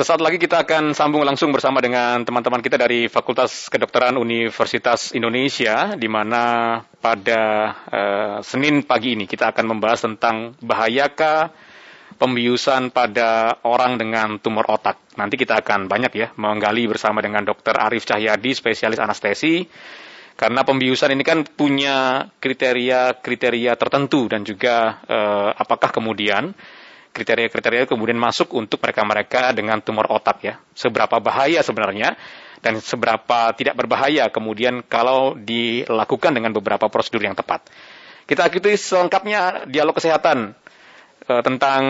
Sesaat lagi kita akan sambung langsung bersama dengan teman-teman kita dari Fakultas Kedokteran Universitas Indonesia, di mana pada uh, Senin pagi ini kita akan membahas tentang bahayakah pembiusan pada orang dengan tumor otak. Nanti kita akan banyak ya menggali bersama dengan Dr. Arif Cahyadi, spesialis anestesi, karena pembiusan ini kan punya kriteria-kriteria tertentu dan juga uh, apakah kemudian kriteria-kriteria kemudian masuk untuk mereka-mereka dengan tumor otak ya. Seberapa bahaya sebenarnya dan seberapa tidak berbahaya kemudian kalau dilakukan dengan beberapa prosedur yang tepat. Kita ikuti selengkapnya dialog kesehatan e, tentang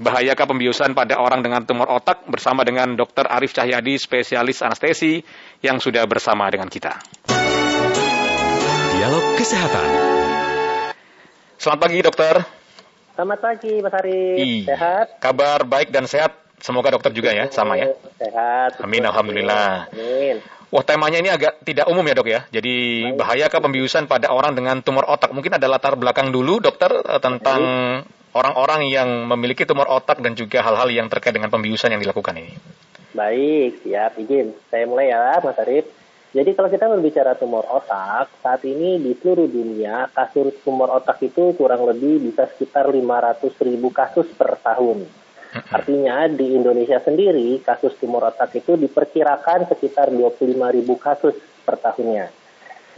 bahayakah pembiusan pada orang dengan tumor otak bersama dengan Dr. Arif Cahyadi, spesialis anestesi yang sudah bersama dengan kita. Dialog Kesehatan. Selamat pagi, dokter. Selamat pagi, Mas Ari. Sehat? Kabar baik dan sehat. Semoga dokter juga ya, sama ya. Sehat. Amin, alhamdulillah. Amin. Wah, temanya ini agak tidak umum ya, Dok ya. Jadi, baik. bahayakah pembiusan pada orang dengan tumor otak? Mungkin ada latar belakang dulu, dokter, eh, tentang orang-orang yang memiliki tumor otak dan juga hal-hal yang terkait dengan pembiusan yang dilakukan ini. Baik, siap. Izin. Saya mulai ya, Mas Arif. Jadi kalau kita berbicara tumor otak, saat ini di seluruh dunia kasus tumor otak itu kurang lebih bisa sekitar 500 ribu kasus per tahun. Artinya di Indonesia sendiri kasus tumor otak itu diperkirakan sekitar 25 ribu kasus per tahunnya.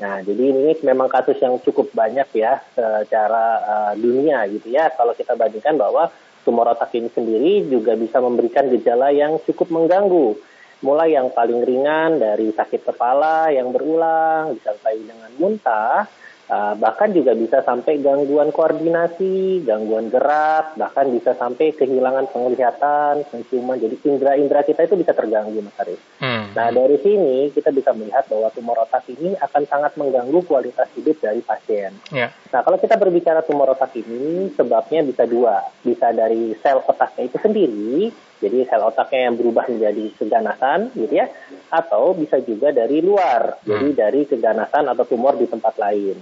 Nah, jadi ini memang kasus yang cukup banyak ya secara uh, dunia gitu ya. Kalau kita bandingkan bahwa tumor otak ini sendiri juga bisa memberikan gejala yang cukup mengganggu mulai yang paling ringan dari sakit kepala yang berulang disertai dengan muntah Uh, bahkan juga bisa sampai gangguan koordinasi, gangguan gerak, bahkan bisa sampai kehilangan penglihatan, penciuman. Jadi indera-indera kita itu bisa terganggu, Mas Arif. Hmm. Nah, dari sini kita bisa melihat bahwa tumor otak ini akan sangat mengganggu kualitas hidup dari pasien. Yeah. Nah, kalau kita berbicara tumor otak ini, sebabnya bisa dua. Bisa dari sel otaknya itu sendiri, jadi sel otaknya yang berubah menjadi keganasan, gitu ya, atau bisa juga dari luar, hmm. jadi dari keganasan atau tumor di tempat lain.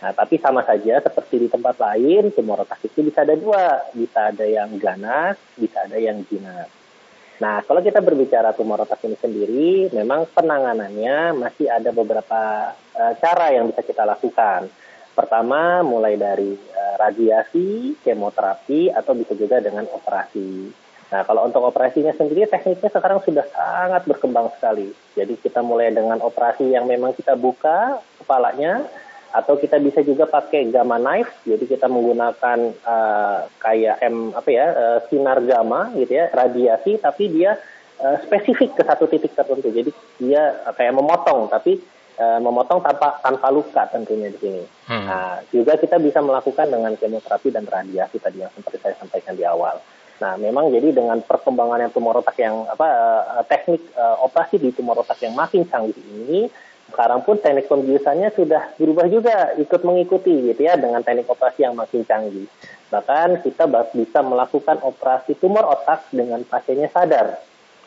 Nah, tapi sama saja seperti di tempat lain, tumor otak itu bisa ada dua, bisa ada yang ganas, bisa ada yang jinak. Nah, kalau kita berbicara tumor otak ini sendiri, memang penanganannya masih ada beberapa uh, cara yang bisa kita lakukan. Pertama, mulai dari uh, radiasi, kemoterapi, atau bisa juga dengan operasi. Nah, kalau untuk operasinya sendiri, tekniknya sekarang sudah sangat berkembang sekali. Jadi kita mulai dengan operasi yang memang kita buka kepalanya, atau kita bisa juga pakai gamma knife jadi kita menggunakan uh, kayak m apa ya uh, sinar gamma gitu ya radiasi tapi dia uh, spesifik ke satu titik tertentu jadi dia uh, kayak memotong tapi uh, memotong tanpa tanpa luka tentunya di sini hmm. nah juga kita bisa melakukan dengan kemoterapi dan radiasi tadi yang seperti saya sampaikan di awal Nah, memang jadi dengan perkembangan yang tumor otak yang apa uh, teknik uh, operasi di tumor otak yang makin canggih ini, sekarang pun teknik pembiusannya sudah berubah juga ikut mengikuti gitu ya dengan teknik operasi yang makin canggih. Bahkan kita bisa melakukan operasi tumor otak dengan pasiennya sadar.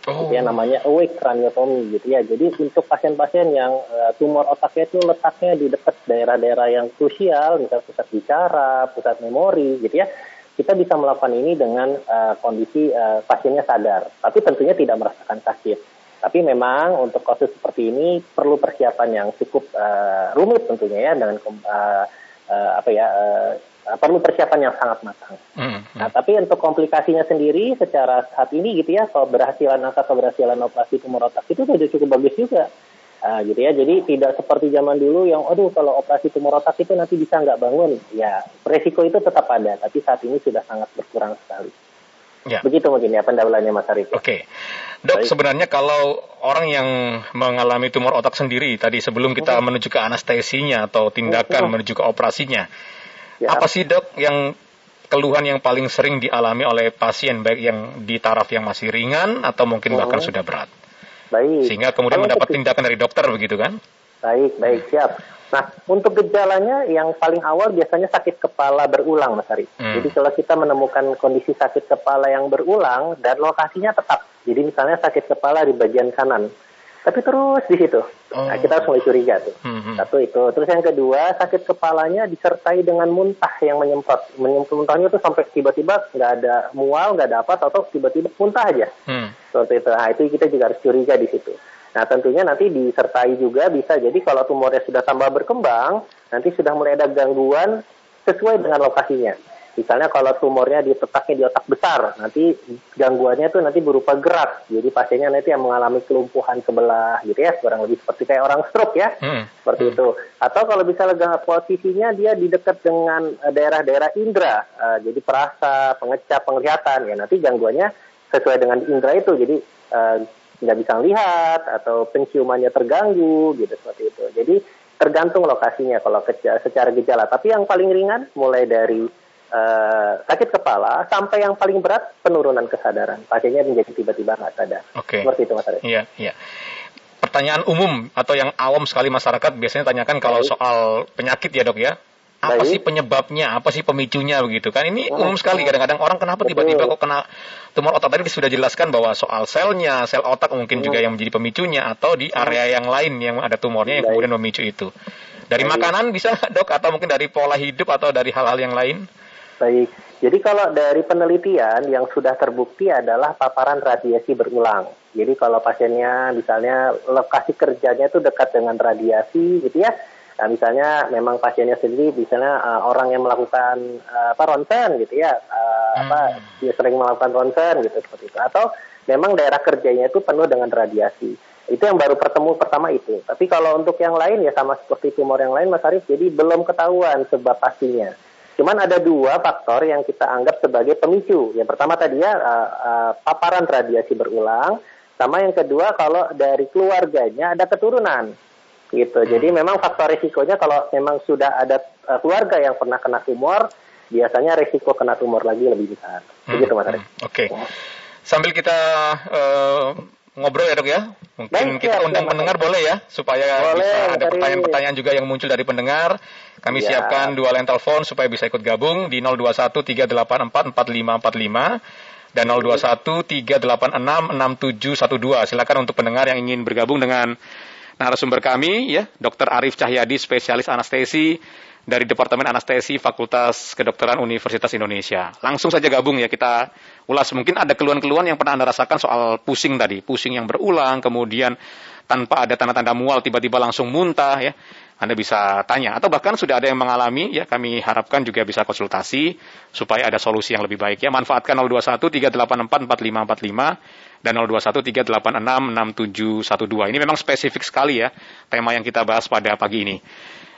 Oh. Gitu ya namanya awake craniotomy gitu ya. Jadi untuk pasien-pasien yang uh, tumor otaknya itu letaknya di dekat daerah-daerah yang krusial, misalnya pusat bicara, pusat memori gitu ya. Kita bisa melakukan ini dengan uh, kondisi uh, pasiennya sadar, tapi tentunya tidak merasakan sakit. Tapi memang untuk kasus seperti ini perlu persiapan yang cukup uh, rumit tentunya ya dengan uh, uh, apa ya uh, perlu persiapan yang sangat matang. Mm -hmm. Nah, tapi untuk komplikasinya sendiri secara saat ini gitu ya, keberhasilan angka keberhasilan operasi tumor otak itu sudah cukup bagus juga. Uh, gitu ya, jadi tidak seperti zaman dulu yang, aduh kalau operasi tumor otak itu nanti bisa nggak bangun, ya resiko itu tetap ada, tapi saat ini sudah sangat berkurang sekali. Ya. Begitu mungkin ya pendahuluannya Mas Arif. Oke. Okay. Dok, Baik. sebenarnya kalau orang yang mengalami tumor otak sendiri tadi sebelum kita uh menuju ke anestesinya atau tindakan uh menuju ke operasinya, ya. apa sih dok yang keluhan yang paling sering dialami oleh pasien baik yang di taraf yang masih ringan atau mungkin bahkan uh sudah berat? Baik. Sehingga kemudian kalau mendapat tindakan dari dokter begitu kan? Baik, baik, siap. Nah, untuk gejalanya yang paling awal biasanya sakit kepala berulang, Mas Ari. Hmm. Jadi kalau kita menemukan kondisi sakit kepala yang berulang dan lokasinya tetap, jadi misalnya sakit kepala di bagian kanan, tapi terus di situ, oh. nah, kita harus mulai curiga tuh. Hmm. Satu itu. Terus yang kedua, sakit kepalanya disertai dengan muntah yang menyemprot. Muntahnya tuh sampai tiba-tiba nggak ada mual, nggak ada apa, atau tiba-tiba muntah aja. Hmm. Seperti itu. Nah, itu kita juga harus curiga di situ. Nah, tentunya nanti disertai juga bisa jadi kalau tumornya sudah tambah berkembang, nanti sudah mulai ada gangguan sesuai dengan lokasinya. Misalnya kalau tumornya diletaknya di otak besar, nanti gangguannya itu nanti berupa gerak. Jadi pasiennya nanti yang mengalami kelumpuhan sebelah gitu ya, kurang lebih seperti kayak orang stroke ya, hmm. seperti hmm. itu. Atau kalau misalnya posisinya dia di dekat dengan eh, daerah-daerah indera, uh, jadi perasa, pengecap, penglihatan, ya nanti gangguannya sesuai dengan indera itu. Jadi uh, nggak bisa lihat atau penciumannya terganggu gitu seperti itu. Jadi tergantung lokasinya kalau secara gejala. Tapi yang paling ringan mulai dari uh, sakit kepala sampai yang paling berat penurunan kesadaran. Pasiennya menjadi tiba-tiba nggak sadar. Okay. Seperti itu Mas Arief. Iya, iya. Pertanyaan umum atau yang awam sekali masyarakat biasanya tanyakan kalau soal penyakit ya dok ya. Apa Baik. sih penyebabnya? Apa sih pemicunya begitu kan? Ini oh, umum sekali kadang-kadang orang kenapa tiba-tiba kok kena tumor otak tadi sudah jelaskan bahwa soal selnya, sel otak mungkin juga yang menjadi pemicunya atau di area yang lain yang ada tumornya yang kemudian memicu itu. Dari Baik. makanan bisa dok atau mungkin dari pola hidup atau dari hal-hal yang lain? Baik, jadi kalau dari penelitian yang sudah terbukti adalah paparan radiasi berulang. Jadi kalau pasiennya misalnya lokasi kerjanya itu dekat dengan radiasi gitu ya, nah, misalnya memang pasiennya sendiri misalnya uh, orang yang melakukan uh, apa ronsen gitu ya, uh, hmm. apa dia sering melakukan ronsen gitu seperti itu, atau memang daerah kerjanya itu penuh dengan radiasi. Itu yang baru pertemu pertama itu. Tapi kalau untuk yang lain ya sama seperti tumor yang lain Mas Arief, jadi belum ketahuan sebab pastinya. Cuman ada dua faktor yang kita anggap sebagai pemicu. Yang pertama tadi ya uh, uh, paparan radiasi berulang, sama yang kedua kalau dari keluarganya ada keturunan. Gitu. Hmm. Jadi memang faktor risikonya kalau memang sudah ada uh, keluarga yang pernah kena tumor, biasanya risiko kena tumor lagi lebih besar. Hmm. Begitu Mas Oke. Okay. Sambil kita uh, ngobrol ya dok ya. Mungkin Baik, kita ya, undang pendengar boleh ya supaya boleh, bisa ada pertanyaan-pertanyaan juga yang muncul dari pendengar. Kami ya. siapkan dua line telepon supaya bisa ikut gabung di 0213844545 dan 0213866712. Silakan untuk pendengar yang ingin bergabung dengan narasumber kami ya, Dr. Arif Cahyadi spesialis anestesi dari Departemen Anestesi Fakultas Kedokteran Universitas Indonesia. Langsung saja gabung ya kita ulas. Mungkin ada keluhan-keluhan yang pernah Anda rasakan soal pusing tadi, pusing yang berulang, kemudian tanpa ada tanda-tanda mual tiba-tiba langsung muntah ya. Anda bisa tanya atau bahkan sudah ada yang mengalami ya kami harapkan juga bisa konsultasi supaya ada solusi yang lebih baik ya. Manfaatkan 021 384 4545 dan 021 386 6712. Ini memang spesifik sekali ya tema yang kita bahas pada pagi ini.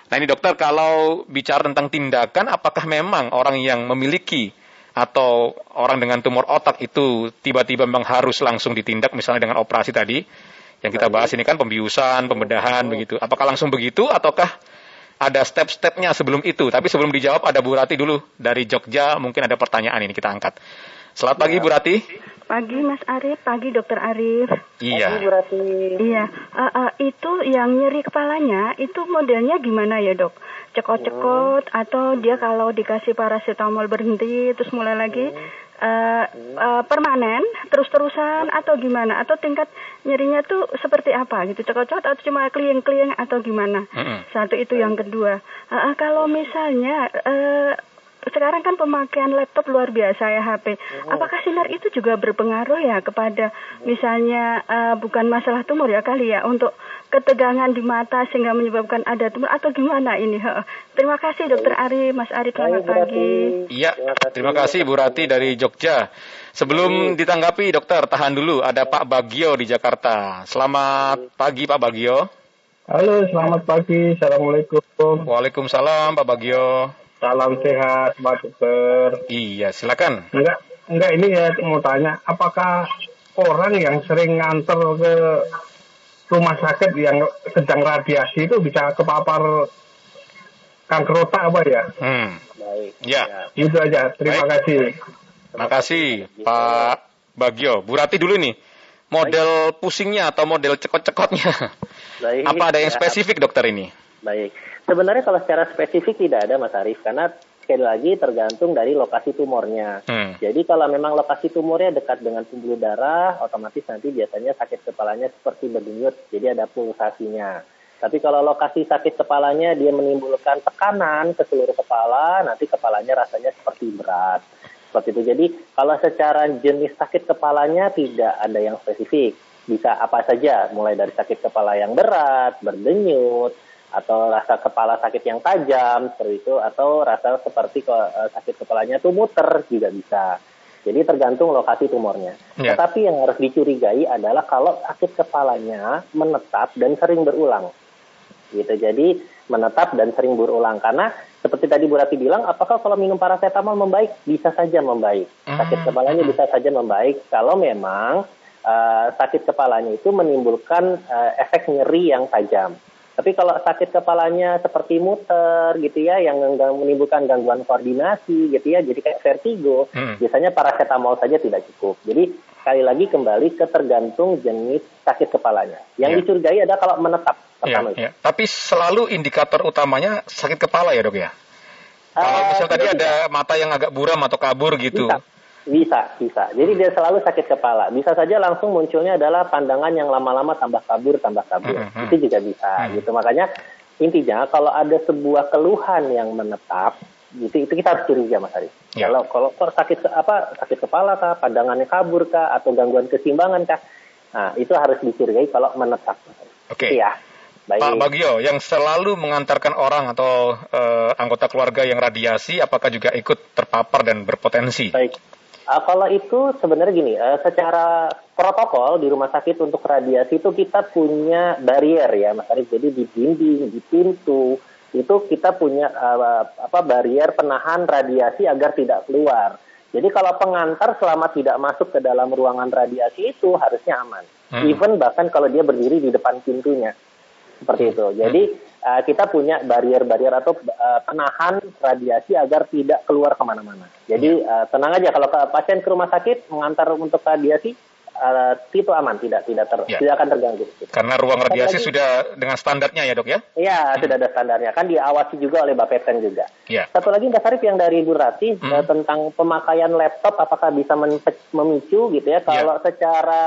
Nah ini dokter, kalau bicara tentang tindakan, apakah memang orang yang memiliki atau orang dengan tumor otak itu tiba-tiba memang harus langsung ditindak, misalnya dengan operasi tadi, yang kita bahas ini kan pembiusan, pembedahan, begitu. Apakah langsung begitu, ataukah ada step-stepnya sebelum itu? Tapi sebelum dijawab, ada Bu Rati dulu dari Jogja, mungkin ada pertanyaan ini kita angkat. Selamat pagi Bu Rati. Pagi Mas Arif, pagi Dokter Arif. Iya. Pagi Bu Rati. Iya, uh, uh, itu yang nyeri kepalanya itu modelnya gimana ya dok? Cekot-cekot hmm. atau dia kalau dikasih paracetamol berhenti terus mulai lagi hmm. uh, uh, permanen terus-terusan atau gimana? Atau tingkat nyerinya tuh seperti apa gitu? Cekot-cekot atau cuma klieng-klieng atau gimana? Hmm. Satu itu yang kedua. Uh, uh, kalau misalnya uh, sekarang kan pemakaian laptop luar biasa ya HP. Oh. Apakah sinar itu juga berpengaruh ya kepada misalnya uh, bukan masalah tumor ya kali ya untuk ketegangan di mata sehingga menyebabkan ada tumor atau gimana ini? Terima kasih Dokter Ari, Mas Ari selamat pagi. Iya, terima kasih Bu Rati dari Jogja. Sebelum ditanggapi dokter, tahan dulu. Ada Pak Bagio di Jakarta. Selamat pagi Pak Bagio. Halo, selamat pagi. Assalamualaikum. Waalaikumsalam Pak Bagio. Salam sehat, Pak Dokter. Iya, silakan. Enggak, enggak ini ya mau tanya, apakah orang yang sering nganter ke rumah sakit yang sedang radiasi itu bisa kepapar kanker otak apa ya? Hmm. Baik. Ya. Itu aja. Terima Baik. kasih. Terima kasih, Pak Bagio. Bu Rati dulu nih. Model Baik. pusingnya atau model cekot-cekotnya? Apa ada yang spesifik dokter ini? Baik. Sebenarnya kalau secara spesifik tidak ada Mas Arief karena sekali lagi tergantung dari lokasi tumornya. Hmm. Jadi kalau memang lokasi tumornya dekat dengan pembuluh darah, otomatis nanti biasanya sakit kepalanya seperti berdenyut, jadi ada pulsasinya. Tapi kalau lokasi sakit kepalanya dia menimbulkan tekanan ke seluruh kepala, nanti kepalanya rasanya seperti berat. seperti itu. Jadi kalau secara jenis sakit kepalanya tidak ada yang spesifik, bisa apa saja, mulai dari sakit kepala yang berat, berdenyut, atau rasa kepala sakit yang tajam seperti itu, atau rasa seperti eh, sakit kepalanya tuh muter juga bisa. Jadi tergantung lokasi tumornya. Ya. Tetapi yang harus dicurigai adalah kalau sakit kepalanya menetap dan sering berulang. Gitu. Jadi menetap dan sering berulang karena seperti tadi Bu Rati bilang, apakah kalau minum paracetamol membaik? Bisa saja membaik. Sakit Hmm. kepalanya bisa saja membaik kalau memang uh, sakit kepalanya itu menimbulkan uh, efek nyeri yang tajam. Tapi kalau sakit kepalanya seperti muter gitu ya, yang menimbulkan gangguan koordinasi gitu ya, jadi kayak vertigo, Hmm. biasanya paracetamol saja tidak cukup. Jadi sekali lagi kembali ke tergantung jenis sakit kepalanya. Yang Ya. dicurigai adalah kalau menetap Ya, pertama itu. ya. Tapi selalu indikator utamanya sakit kepala ya dok ya. Kalau Eh, misalnya tadi ada mata yang agak buram atau kabur gitu. Bisa, bisa, bisa. Jadi dia selalu sakit kepala. Bisa saja langsung munculnya adalah pandangan yang lama-lama tambah kabur, tambah kabur. Mhm. Itu juga bisa, Mhm. gitu. Makanya intinya kalau ada sebuah keluhan yang menetap, gitu, itu kita harus curiga, Mas Ari. Ya. Kalau kalau sakit apa sakit kepala kah, pandangannya kabur kah, atau gangguan keseimbangan kah, nah itu harus dicurigai kalau menetap. Oke. Iya. Baik. Pak Bagio, yang selalu mengantarkan orang atau eh, anggota keluarga yang radiasi, apakah juga ikut terpapar dan berpotensi? Baik. Uh, kalau itu sebenarnya gini, uh, secara protokol di rumah sakit untuk radiasi itu kita punya barrier ya, Mas Arif. Jadi di dinding, di pintu itu kita punya uh, apa barrier penahan radiasi agar tidak keluar. Jadi kalau pengantar selama tidak masuk ke dalam ruangan radiasi itu harusnya aman. Hmm. Even bahkan kalau dia berdiri di depan pintunya. Seperti itu. Jadi uh, kita punya barrier-barrier atau uh, penahan radiasi agar tidak keluar ke mana-mana. Jadi uh, tenang aja kalau pasien ke rumah sakit mengantar untuk radiasi uh, itu aman, tidak tidak ter, Ya. tidak akan terganggu. Karena ruang radiasi Apalagi- sudah dengan standarnya ya dok ya? Iya, sudah ada standarnya. Kan diawasi juga oleh Bapeten juga. Ya. Satu lagi Mbak Sarif yang dari Bu Rati Hmm. eh, tentang pemakaian laptop apakah bisa memicu gitu ya. Kalau secara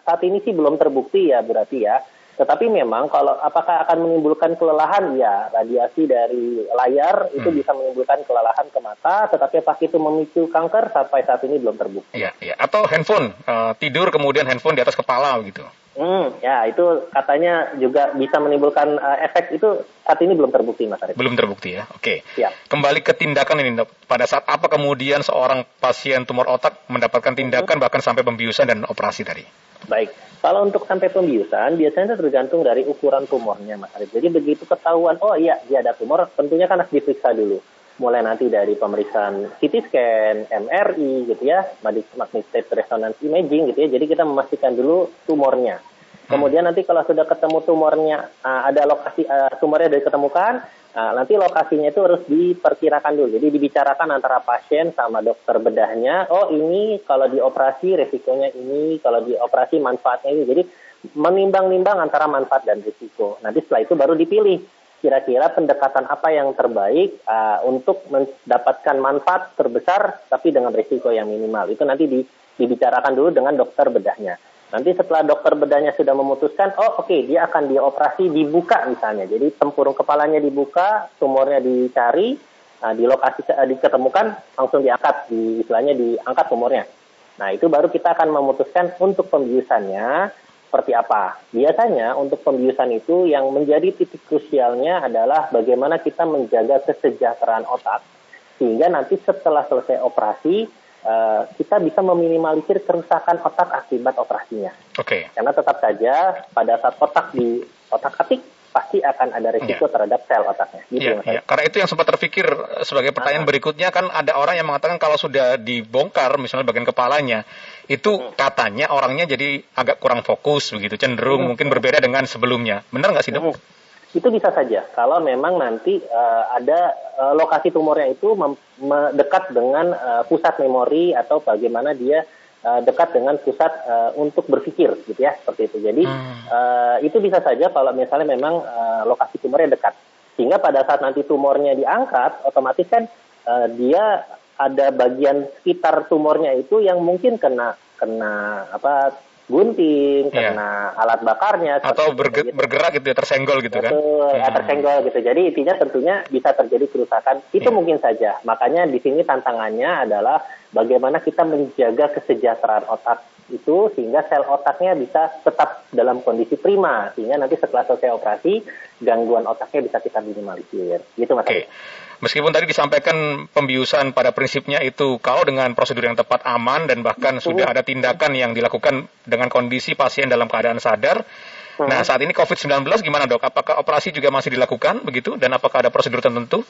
saat ini sih belum terbukti ya Bu Rati ya. Tetapi memang kalau apakah akan menimbulkan kelelahan ya radiasi dari layar itu Hmm. bisa menimbulkan kelelahan ke mata tetapi apakah itu memicu kanker sampai saat ini belum terbukti. Ya, ya. Atau handphone, eh, tidur kemudian handphone di atas kepala gitu. Hmm, ya itu katanya juga bisa menimbulkan eh, efek itu saat ini belum terbukti Mas Arif. Belum terbukti ya. Oke. Ya. Kembali ke tindakan ini dok. Pada saat apa kemudian seorang pasien tumor otak mendapatkan tindakan bahkan sampai pembiusan dan operasi tadi? Baik, kalau untuk sampai pembiusan biasanya itu tergantung dari ukuran tumornya, Mas Arif. Jadi begitu ketahuan, oh iya dia ada tumor, tentunya kan harus diperiksa dulu. Mulai nanti dari pemeriksaan CT scan, MRI gitu ya, magnetic resonance imaging gitu ya. Jadi kita memastikan dulu tumornya. Kemudian nanti kalau sudah ketemu tumornya, ah, ada lokasi ah, tumornya sudah diketemukan, ah, nanti lokasinya itu harus diperkirakan dulu. Jadi dibicarakan antara pasien sama dokter bedahnya. Oh ini kalau dioperasi resikonya ini, kalau dioperasi manfaatnya ini. Jadi menimbang-nimbang antara manfaat dan risiko. Nanti setelah itu baru dipilih kira-kira pendekatan apa yang terbaik ah, untuk mendapatkan manfaat terbesar tapi dengan risiko yang minimal. Itu nanti di- dibicarakan dulu dengan dokter bedahnya. Nanti setelah dokter bedahnya sudah memutuskan, oh oke dia akan dioperasi dibuka misalnya. Jadi tempurung kepalanya dibuka, tumornya dicari, nah, di lokasi uh, diketemukan, langsung diangkat, di istilahnya diangkat tumornya. Nah itu baru kita akan memutuskan untuk pembiusannya seperti apa. Biasanya untuk pembiusan itu yang menjadi titik krusialnya adalah bagaimana kita menjaga kesejahteraan otak sehingga nanti setelah selesai operasi eh, kita bisa meminimalisir kerusakan otak akibat operasinya. Oke. Karena tetap saja pada saat otak di otak atik pasti akan ada risiko terhadap sel otaknya. Gitu, Mas iya. Karena itu yang sempat terpikir sebagai pertanyaan berikutnya kan ada orang yang mengatakan kalau sudah dibongkar misalnya bagian kepalanya itu katanya orangnya jadi agak kurang fokus begitu cenderung mungkin berbeda dengan sebelumnya. Benar nggak sih dok? Hmm. Itu bisa saja kalau memang nanti eh, ada eh, lokasi tumornya itu dekat dengan eh, pusat memori atau bagaimana dia dekat dengan pusat eh, untuk berpikir gitu ya seperti itu. Jadi Hmm. eh, itu bisa saja kalau misalnya memang eh, lokasi tumornya dekat. Sehingga pada saat nanti tumornya diangkat, otomatis kan eh, dia ada bagian sekitar tumornya itu yang mungkin kena kena apa gunting, yeah. kena alat bakarnya atau berge gitu. bergerak gitu ya tersenggol gitu kan. Betul, kan. Hmm. tersenggol gitu. Jadi intinya tentunya bisa terjadi kerusakan. Itu yeah. mungkin saja. Makanya di sini tantangannya adalah bagaimana kita menjaga kesejahteraan otak itu sehingga sel otaknya bisa tetap dalam kondisi prima sehingga nanti setelah selesai operasi gangguan otaknya bisa kita minimalisir gitu mas. Okay. Meskipun tadi disampaikan pembiusan pada prinsipnya itu kalau dengan prosedur yang tepat aman dan bahkan Betul. sudah ada tindakan yang dilakukan dengan kondisi pasien dalam keadaan sadar. Hmm. Nah saat ini COVID-19 gimana dok? Apakah operasi juga masih dilakukan begitu dan apakah ada prosedur tertentu?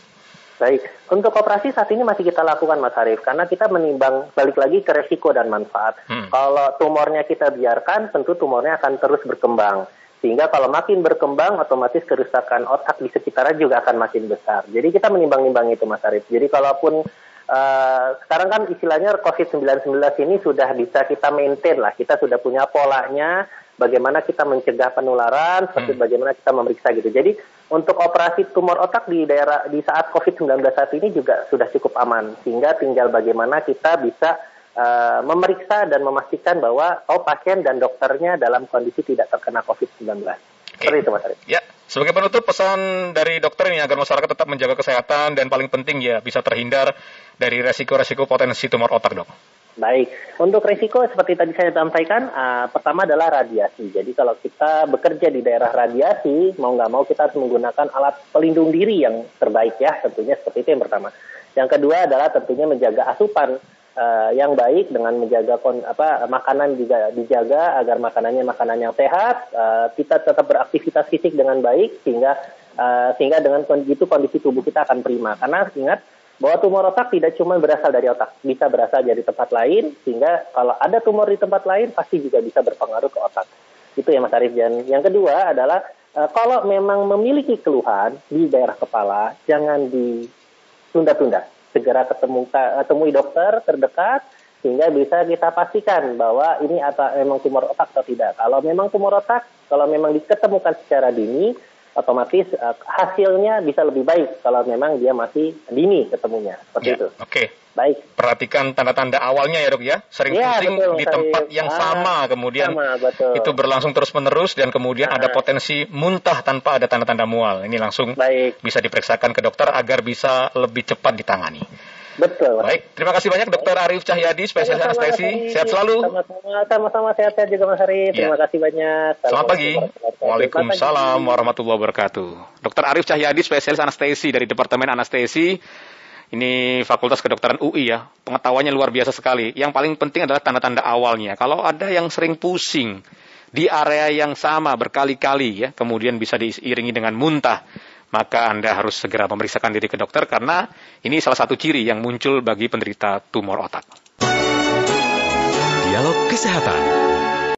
Baik, untuk operasi saat ini masih kita lakukan Mas Arief karena kita menimbang balik lagi ke resiko dan manfaat. Hmm. Kalau tumornya kita biarkan, tentu tumornya akan terus berkembang. Sehingga kalau makin berkembang, otomatis kerusakan otak di sekitarnya juga akan makin besar. Jadi kita menimbang-nimbang itu Mas Arief. Jadi kalaupun uh, sekarang kan istilahnya COVID-19 ini sudah bisa kita maintain lah. Kita sudah punya polanya, bagaimana kita mencegah penularan, seperti hmm. bagaimana kita memeriksa gitu. Jadi untuk operasi tumor otak di daerah di saat COVID-19 saat ini juga sudah cukup aman, sehingga tinggal bagaimana kita bisa uh, memeriksa dan memastikan bahwa oh pasien dan dokternya dalam kondisi tidak terkena COVID-19. Seperti itu Mas Arif. Ya, sebagai penutup pesan dari dokter ini agar masyarakat tetap menjaga kesehatan dan paling penting ya bisa terhindar dari resiko-resiko potensi tumor otak, Dok. Baik, untuk risiko seperti tadi saya sampaikan, uh, pertama adalah radiasi. Jadi kalau kita bekerja di daerah radiasi, mau nggak mau kita harus menggunakan alat pelindung diri yang terbaik ya, tentunya seperti itu yang pertama. Yang kedua adalah tentunya menjaga asupan uh, yang baik dengan menjaga kon, apa makanan juga dijaga agar makanannya makanan yang sehat, uh, kita tetap beraktivitas fisik dengan baik sehingga uh, sehingga dengan itu kondisi tubuh kita akan prima. Karena ingat bahwa tumor otak tidak cuma berasal dari otak, bisa berasal dari tempat lain, sehingga kalau ada tumor di tempat lain pasti juga bisa berpengaruh ke otak. Itu ya Mas Arief. Dan yang kedua adalah kalau memang memiliki keluhan di daerah kepala, jangan ditunda-tunda. Segera ketemu temui dokter terdekat sehingga bisa kita pastikan bahwa ini atau memang tumor otak atau tidak. Kalau memang tumor otak, kalau memang diketemukan secara dini, otomatis uh, hasilnya bisa lebih baik kalau memang dia masih dini ketemunya seperti ya, itu. Oke. Okay. Baik. Perhatikan tanda-tanda awalnya ya dok ya. Sering ya, pusing betul, di tempat yang ah, sama, kemudian sama, betul. itu berlangsung terus-menerus dan kemudian ah. ada potensi muntah tanpa ada tanda-tanda mual. Ini langsung Baik. bisa diperiksakan ke dokter agar bisa lebih cepat ditangani. Betul. Baik, terima kasih banyak Dokter Arif Cahyadi, spesialis anestesi. Sehat selalu. Sama-sama, sehat-sehat juga Mas Arif. Terima ya. kasih banyak. Selamat pagi. Waalaikumsalam warahmatullahi wabarakatuh. Dokter Arif Cahyadi, spesialis anestesi dari Departemen Anestesi. Ini Fakultas Kedokteran UI ya. Pengetahuannya luar biasa sekali. Yang paling penting adalah tanda-tanda awalnya. Kalau ada yang sering pusing di area yang sama berkali-kali ya, kemudian bisa diiringi dengan muntah maka Anda harus segera memeriksakan diri ke dokter karena ini salah satu ciri yang muncul bagi penderita tumor otak. Dialog Kesehatan